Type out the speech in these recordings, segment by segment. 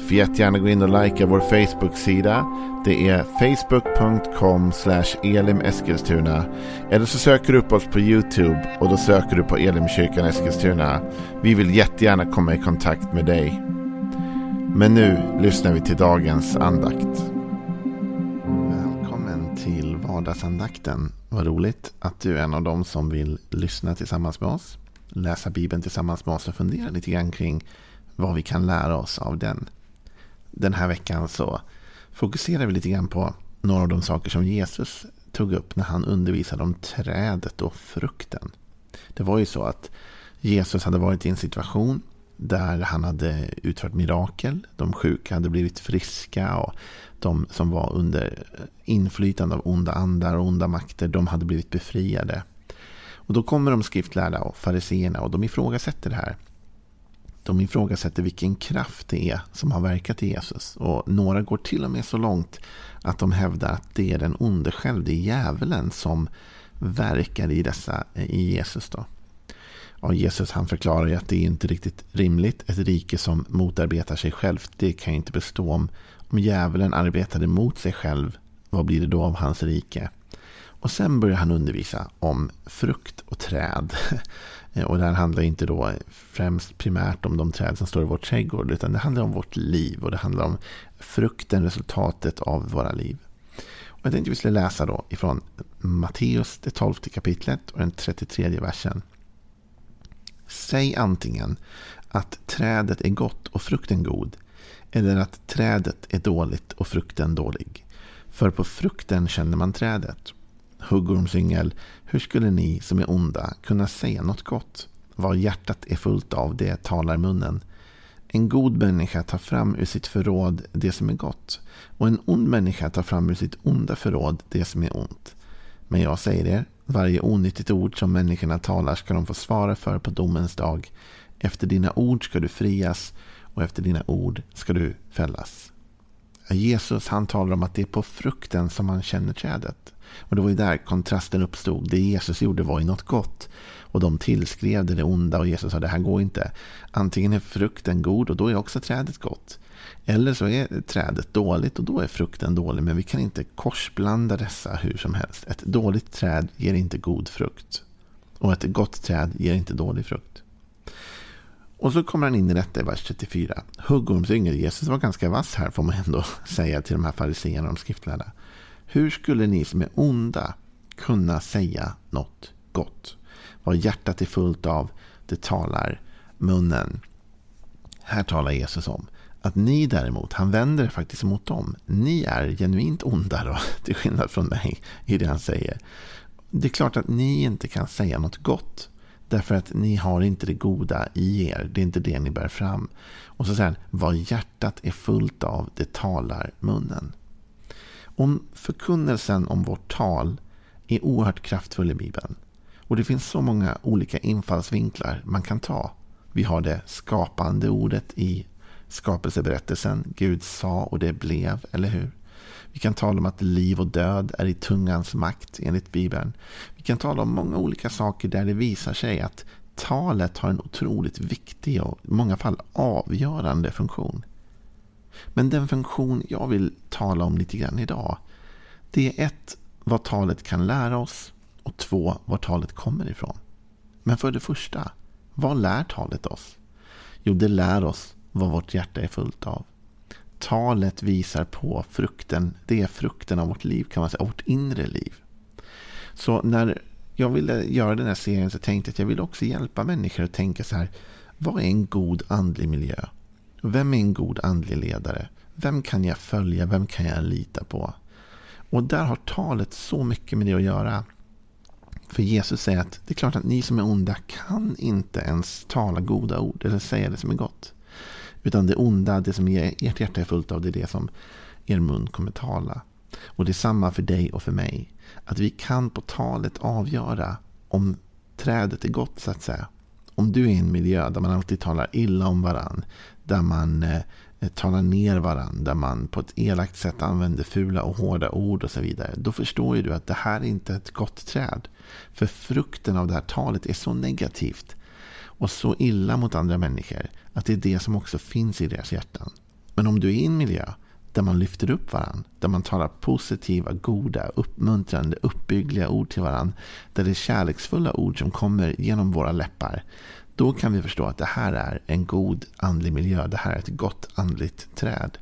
Får jättegärna gå in och likea vår Facebook-sida. Det är facebook.com elimeskilstuna. Eller så söker du upp oss på YouTube och då söker du på Elimkyrkan Eskilstuna. Vi vill jättegärna komma i kontakt med dig. Men nu lyssnar vi till dagens andakt. Välkommen till vardagsandakten. Vad roligt att du är en av dem som vill lyssna tillsammans med oss. Läsa Bibeln tillsammans med oss och fundera lite grann kring vad vi kan lära oss av den den här veckan så fokuserar vi lite grann på några av de saker som Jesus tog upp när han undervisade om trädet och frukten. Det var ju så att Jesus hade varit i en situation där han hade utfört mirakel. De sjuka hade blivit friska och de som var under inflytande av onda andar och onda makter, de hade blivit befriade. Och då kommer de skriftlärda och fariseerna och de ifrågasätter det här. De ifrågasätter vilken kraft det är som har verkat i Jesus. Och några går till och med så långt att de hävdar att det är den onde själv, det är djävulen som verkar i, dessa, eh, i Jesus. Då. Och Jesus han förklarar ju att det är inte riktigt rimligt. Ett rike som motarbetar sig självt, det kan ju inte bestå om, om djävulen arbetade mot sig själv. Vad blir det då av hans rike? Och sen börjar han undervisa om frukt och träd. Eh, och det här handlar inte då främst primärt om de träd som står i vår trädgård. Utan det handlar om vårt liv och det handlar om frukten, resultatet av våra liv. Och jag tänkte vi skulle läsa då ifrån Matteus, det tolfte kapitlet och den 33 versen. Säg antingen att trädet är gott och frukten god. Eller att trädet är dåligt och frukten dålig. För på frukten känner man trädet. Huggormsyngel, hur skulle ni som är onda kunna säga något gott? Vad hjärtat är fullt av, det talar munnen. En god människa tar fram ur sitt förråd det som är gott. Och en ond människa tar fram ur sitt onda förråd det som är ont. Men jag säger er, varje onyttigt ord som människorna talar ska de få svara för på domens dag. Efter dina ord ska du frias och efter dina ord ska du fällas. Jesus han talar om att det är på frukten som man känner trädet. Och det var ju där kontrasten uppstod. Det Jesus gjorde var ju något gott. Och de tillskrev det, det onda och Jesus sa det här går inte. Antingen är frukten god och då är också trädet gott. Eller så är trädet dåligt och då är frukten dålig. Men vi kan inte korsblanda dessa hur som helst. Ett dåligt träd ger inte god frukt. Och ett gott träd ger inte dålig frukt. Och så kommer han in i detta i vers 34. Huggormsyngel. Jesus var ganska vass här får man ändå säga till de här fariséerna och de skriftlärda. Hur skulle ni som är onda kunna säga något gott? Vad hjärtat är fullt av, det talar munnen. Här talar Jesus om att ni däremot, han vänder faktiskt mot dem. Ni är genuint onda då, till skillnad från mig i det han säger. Det är klart att ni inte kan säga något gott. Därför att ni har inte det goda i er. Det är inte det ni bär fram. Och så säger han, vad hjärtat är fullt av, det talar munnen. Om förkunnelsen om vårt tal är oerhört kraftfull i Bibeln. Och det finns så många olika infallsvinklar man kan ta. Vi har det skapande ordet i skapelseberättelsen. Gud sa och det blev, eller hur? Vi kan tala om att liv och död är i tungans makt enligt Bibeln. Vi kan tala om många olika saker där det visar sig att talet har en otroligt viktig och i många fall avgörande funktion. Men den funktion jag vill tala om lite grann idag, det är ett, vad talet kan lära oss och två, var talet kommer ifrån. Men för det första, vad lär talet oss? Jo, det lär oss vad vårt hjärta är fullt av. Talet visar på frukten, det är frukten av vårt liv kan man säga, vårt inre liv. Så när jag ville göra den här serien så tänkte jag att jag vill också hjälpa människor att tänka så här, vad är en god andlig miljö? Vem är en god andlig ledare? Vem kan jag följa? Vem kan jag lita på? Och där har talet så mycket med det att göra. För Jesus säger att det är klart att ni som är onda kan inte ens tala goda ord eller säga det som är gott. Utan det onda, det som ert hjärta är fullt av, det är det som er mun kommer tala. Och det är samma för dig och för mig. Att vi kan på talet avgöra om trädet är gott så att säga. Om du är i en miljö där man alltid talar illa om varann, där man eh, talar ner varandra, där man på ett elakt sätt använder fula och hårda ord och så vidare. Då förstår ju du att det här är inte ett gott träd. För frukten av det här talet är så negativt och så illa mot andra människor att det är det som också finns i deras hjärtan. Men om du är i en miljö där man lyfter upp varandra, där man talar positiva, goda, uppmuntrande, uppbyggliga ord till varandra, där det är kärleksfulla ord som kommer genom våra läppar, då kan vi förstå att det här är en god andlig miljö. Det här är ett gott andligt träd.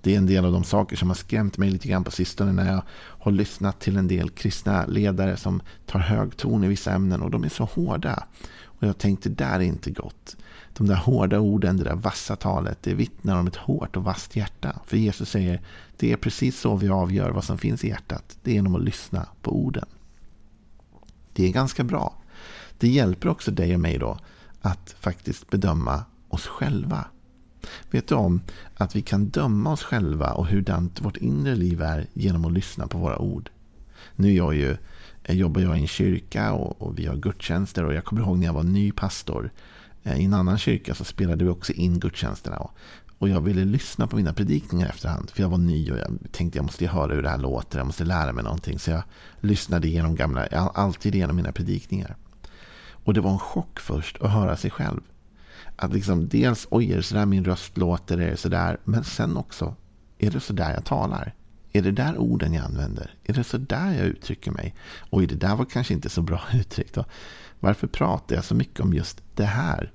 Det är en del av de saker som har skrämt mig lite grann på sistone när jag har lyssnat till en del kristna ledare som tar hög ton i vissa ämnen och de är så hårda. Och jag tänkte, det där är inte gott. De där hårda orden, det där vassa talet, det vittnar om ett hårt och vasst hjärta. För Jesus säger, det är precis så vi avgör vad som finns i hjärtat. Det är genom att lyssna på orden. Det är ganska bra. Det hjälper också dig och mig då att faktiskt bedöma oss själva. Vet du om att vi kan döma oss själva och hurdant vårt inre liv är genom att lyssna på våra ord? Nu är jag ju, eh, jobbar jag i en kyrka och, och vi har gudstjänster och jag kommer ihåg när jag var ny pastor. Eh, I en annan kyrka så spelade vi också in gudstjänsterna. Och jag ville lyssna på mina predikningar efterhand. För jag var ny och jag tänkte jag måste höra hur det här låter. Jag måste lära mig någonting. Så jag lyssnade igenom gamla, alltid igenom mina predikningar. Och det var en chock först att höra sig själv. Att liksom dels, oj, är det sådär min röst låter? Är det sådär? Men sen också, är det sådär jag talar? Är det där orden jag använder? Är det sådär jag uttrycker mig? Oj, det där var kanske inte så bra uttryckt. Då. Varför pratar jag så mycket om just det här?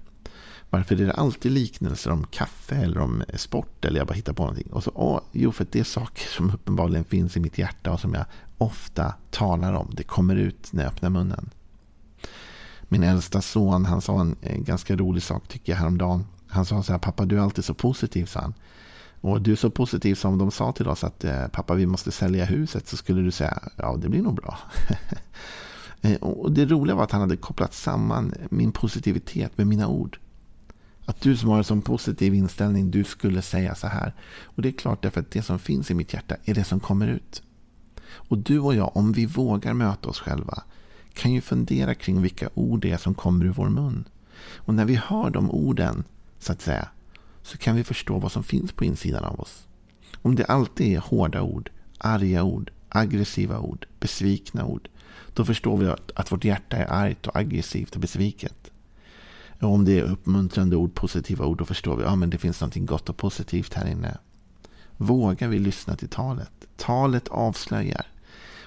Varför är det alltid liknelser om kaffe eller om sport eller jag bara hittar på någonting? Och så, åh, jo, för det är saker som uppenbarligen finns i mitt hjärta och som jag ofta talar om. Det kommer ut när jag öppnar munnen. Min äldsta son, han sa en, eh, ganska rolig sak tycker jag häromdagen. Han sa så här, pappa du är alltid så positiv, sa han. Och du är så positiv som de sa till oss att eh, pappa vi måste sälja huset så skulle du säga ja det blir nog bra. Eh, och det roliga var att han hade kopplat samman min positivitet med mina ord. Att du som har en sån positiv inställning, du skulle säga så här. Och det är klart därför att det som finns i mitt hjärta är det som kommer ut. Och du och jag, om vi vågar möta oss själva, kan ju fundera kring vilka ord det är som kommer ur vår mun. Och när vi hör de orden, så att säga, så kan vi förstå vad som finns på insidan av oss. Om det alltid är hårda ord, arga ord, aggressiva ord, besvikna ord, då förstår vi att vårt hjärta är argt och aggressivt och besviket. Och om det är uppmuntrande ord, positiva ord, då förstår vi att ja, det finns något gott och positivt här inne. Vågar vi lyssna till talet? Talet avslöjar.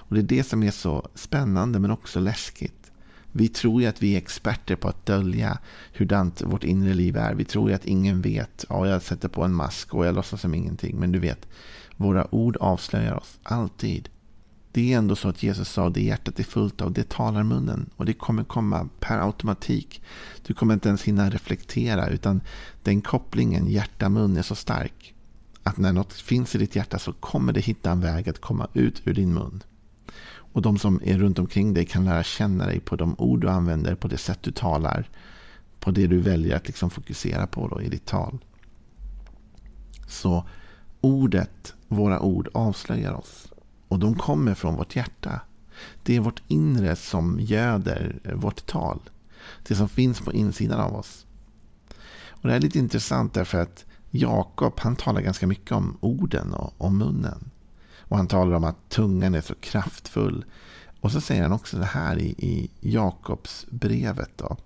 Och det är det som är så spännande men också läskigt. Vi tror ju att vi är experter på att dölja hurdant vårt inre liv är. Vi tror ju att ingen vet. Ja, jag sätter på en mask och jag låtsas som ingenting. Men du vet, våra ord avslöjar oss alltid. Det är ändå så att Jesus sa det hjärtat är fullt av, det talar munnen. Och det kommer komma per automatik. Du kommer inte ens hinna reflektera utan den kopplingen hjärta-mun är så stark. Att när något finns i ditt hjärta så kommer det hitta en väg att komma ut ur din mun. Och de som är runt omkring dig kan lära känna dig på de ord du använder, på det sätt du talar. På det du väljer att liksom fokusera på då i ditt tal. Så ordet, våra ord avslöjar oss. Och de kommer från vårt hjärta. Det är vårt inre som göder vårt tal. Det som finns på insidan av oss. Och Det är lite intressant därför att Jakob han talar ganska mycket om orden och om munnen. Och han talar om att tungan är så kraftfull. Och så säger han också det här i, i Jakobs brevet. Då,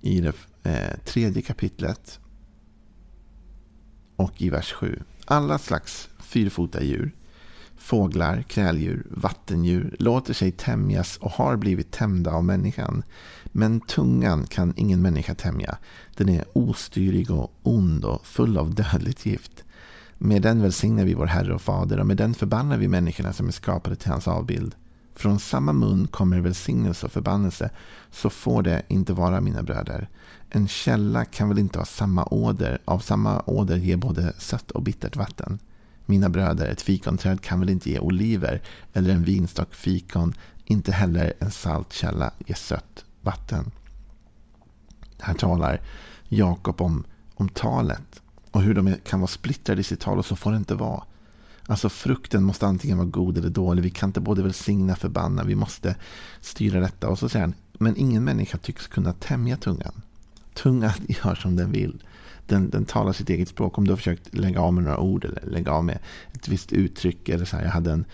I det eh, tredje kapitlet. Och i vers 7. Alla slags fyrfota djur Fåglar, kräldjur, vattendjur låter sig tämjas och har blivit tämjda av människan. Men tungan kan ingen människa tämja. Den är ostyrig och ond och full av dödligt gift. Med den välsignar vi vår Herre och Fader och med den förbannar vi människorna som är skapade till hans avbild. Från samma mun kommer välsignelse och förbannelse, så får det inte vara mina bröder. En källa kan väl inte ha samma åder, av samma åder ge både sött och bittert vatten. Mina bröder, ett fikonträd kan väl inte ge oliver eller en vinstock fikon, inte heller en saltkälla ge sött vatten. Här talar Jakob om, om talet och hur de kan vara splittrade i sitt tal och så får det inte vara. Alltså frukten måste antingen vara god eller dålig. Vi kan inte både välsigna och förbanna. Vi måste styra detta. Och så säger han, Men ingen människa tycks kunna tämja tungan. Tungan gör som den vill. Den, den talar sitt eget språk. Om du har försökt lägga av med några ord eller lägga av med ett visst uttryck. Eller så här, jag hade en,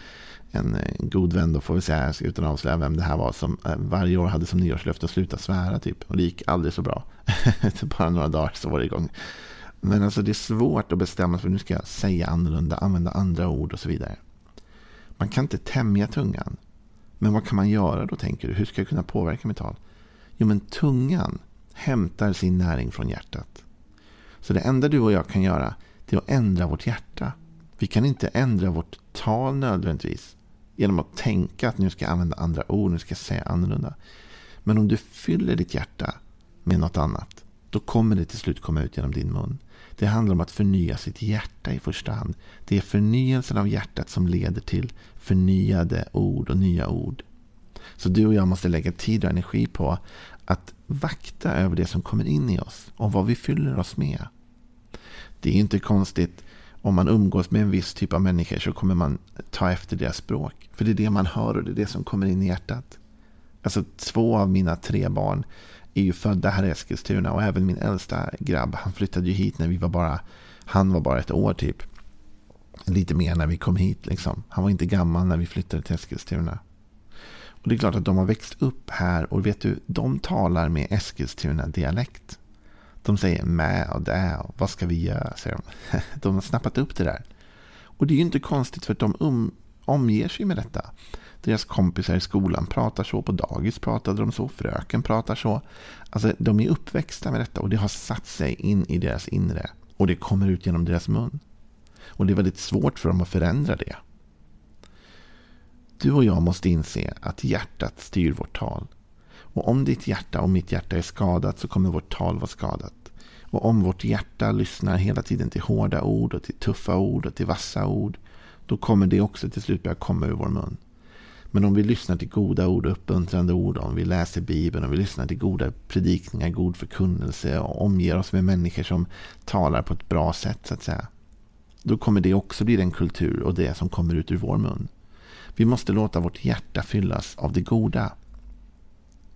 en, eh, god vän, då får vi säga, utan att avslöja vem det här var, som eh, varje år hade som nyårslöfte att sluta svära. Typ. Och det gick aldrig så bra. Efter bara några dagar så var det igång. Men alltså det är svårt att bestämma sig för nu ska jag säga annorlunda, använda andra ord och så vidare. Man kan inte tämja tungan. Men vad kan man göra då tänker du? Hur ska jag kunna påverka mitt tal? Jo men tungan hämtar sin näring från hjärtat. Så det enda du och jag kan göra det är att ändra vårt hjärta. Vi kan inte ändra vårt tal nödvändigtvis genom att tänka att nu ska jag använda andra ord, nu ska jag säga annorlunda. Men om du fyller ditt hjärta med något annat, då kommer det till slut komma ut genom din mun. Det handlar om att förnya sitt hjärta i första hand. Det är förnyelsen av hjärtat som leder till förnyade ord och nya ord. Så du och jag måste lägga tid och energi på att vakta över det som kommer in i oss och vad vi fyller oss med. Det är inte konstigt om man umgås med en viss typ av människor så kommer man ta efter deras språk. För det är det man hör och det är det som kommer in i hjärtat. Alltså två av mina tre barn är ju födda här i Eskilstuna och även min äldsta grabb, han flyttade ju hit när vi var bara, han var bara ett år typ. Lite mer när vi kom hit liksom. Han var inte gammal när vi flyttade till Eskilstuna. Och det är klart att de har växt upp här och vet du, de talar med Eskilstuna-dialekt. De säger mä och dä och vad ska vi göra, säger de. De har snappat upp det där. Och det är ju inte konstigt för att de um, omger sig med detta. Deras kompisar i skolan pratar så, på dagis pratade de så, fröken pratar så. Alltså de är uppväxta med detta och det har satt sig in i deras inre. Och det kommer ut genom deras mun. Och det är väldigt svårt för dem att förändra det. Du och jag måste inse att hjärtat styr vårt tal. Och om ditt hjärta och mitt hjärta är skadat så kommer vårt tal vara skadat. Och om vårt hjärta lyssnar hela tiden till hårda ord och till tuffa ord och till vassa ord. Då kommer det också till slut börja komma ur vår mun. Men om vi lyssnar till goda ord och uppmuntrande ord, om vi läser Bibeln, om vi lyssnar till goda predikningar, god förkunnelse och omger oss med människor som talar på ett bra sätt, så att säga. Då kommer det också bli den kultur och det som kommer ut ur vår mun. Vi måste låta vårt hjärta fyllas av det goda.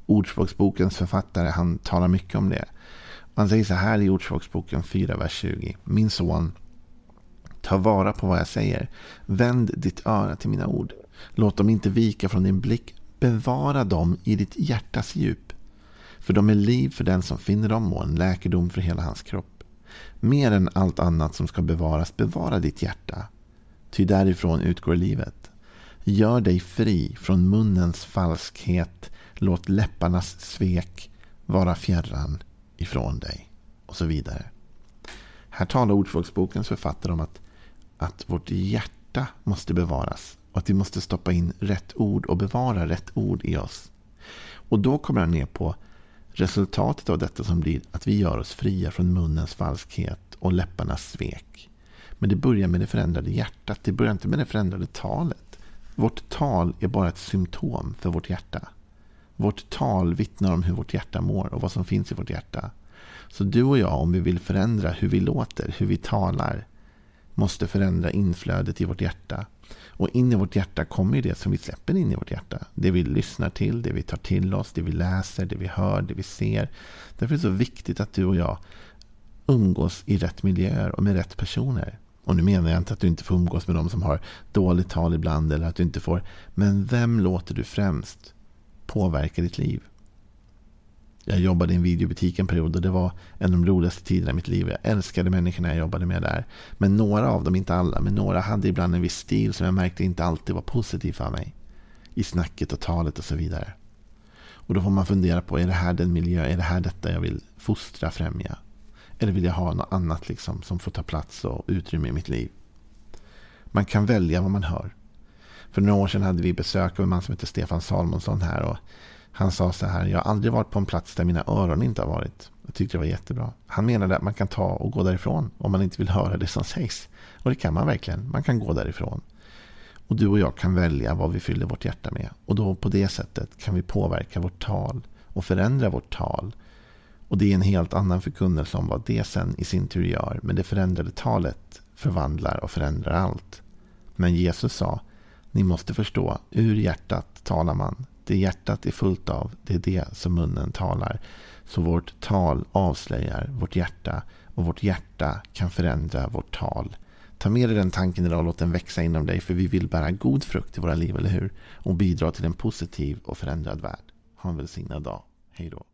Ordspråksbokens författare han talar mycket om det. Han säger så här i Ordspråksboken 4, vers 20. Min son, ta vara på vad jag säger. Vänd ditt öra till mina ord. Låt dem inte vika från din blick. Bevara dem i ditt hjärtas djup. För de är liv för den som finner dem och en läkedom för hela hans kropp. Mer än allt annat som ska bevaras, bevara ditt hjärta. Ty därifrån utgår livet. Gör dig fri från munnens falskhet. Låt läpparnas svek vara fjärran ifrån dig. Och så vidare. Här talar Ordspråksbokens författare om att, att vårt hjärta måste bevaras. Och att vi måste stoppa in rätt ord och bevara rätt ord i oss. Och då kommer han ner på resultatet av detta som blir att vi gör oss fria från munnens falskhet och läpparnas svek. Men det börjar med det förändrade hjärtat. Det börjar inte med det förändrade talet. Vårt tal är bara ett symptom för vårt hjärta. Vårt tal vittnar om hur vårt hjärta mår och vad som finns i vårt hjärta. Så du och jag, om vi vill förändra hur vi låter, hur vi talar, måste förändra inflödet i vårt hjärta. Och in i vårt hjärta kommer det som vi släpper in i vårt hjärta. Det vi lyssnar till, det vi tar till oss, det vi läser, det vi hör, det vi ser. Därför är det så viktigt att du och jag umgås i rätt miljöer och med rätt personer. Och nu menar jag inte att du inte får umgås med de som har dåligt tal ibland eller att du inte får. Men vem låter du främst påverka ditt liv? Jag jobbade i en videobutik en period och det var en av de roligaste tiderna i mitt liv. Jag älskade människorna jag jobbade med där. Men några av dem, inte alla, men några hade ibland en viss stil som jag märkte inte alltid var positiv för mig. I snacket och talet och så vidare. Och då får man fundera på, är det här den miljö, är det här detta jag vill fostra, främja? Eller vill jag ha något annat liksom som får ta plats och utrymme i mitt liv? Man kan välja vad man hör. För några år sedan hade vi besök av en man som heter Stefan Salmonsson här. Och han sa så här, jag har aldrig varit på en plats där mina öron inte har varit. Jag tyckte det var jättebra. Han menade att man kan ta och gå därifrån om man inte vill höra det som sägs. Och det kan man verkligen. Man kan gå därifrån. Och du och jag kan välja vad vi fyller vårt hjärta med. Och då på det sättet kan vi påverka vårt tal och förändra vårt tal. Och det är en helt annan förkunnelse om vad det sen i sin tur gör. Men det förändrade talet förvandlar och förändrar allt. Men Jesus sa, ni måste förstå, ur hjärtat talar man det hjärtat är fullt av, det är det som munnen talar. Så vårt tal avslöjar vårt hjärta och vårt hjärta kan förändra vårt tal. Ta med dig den tanken idag och låt den växa inom dig för vi vill bära god frukt i våra liv, eller hur? Och bidra till en positiv och förändrad värld. Ha en välsignad dag. Hej då.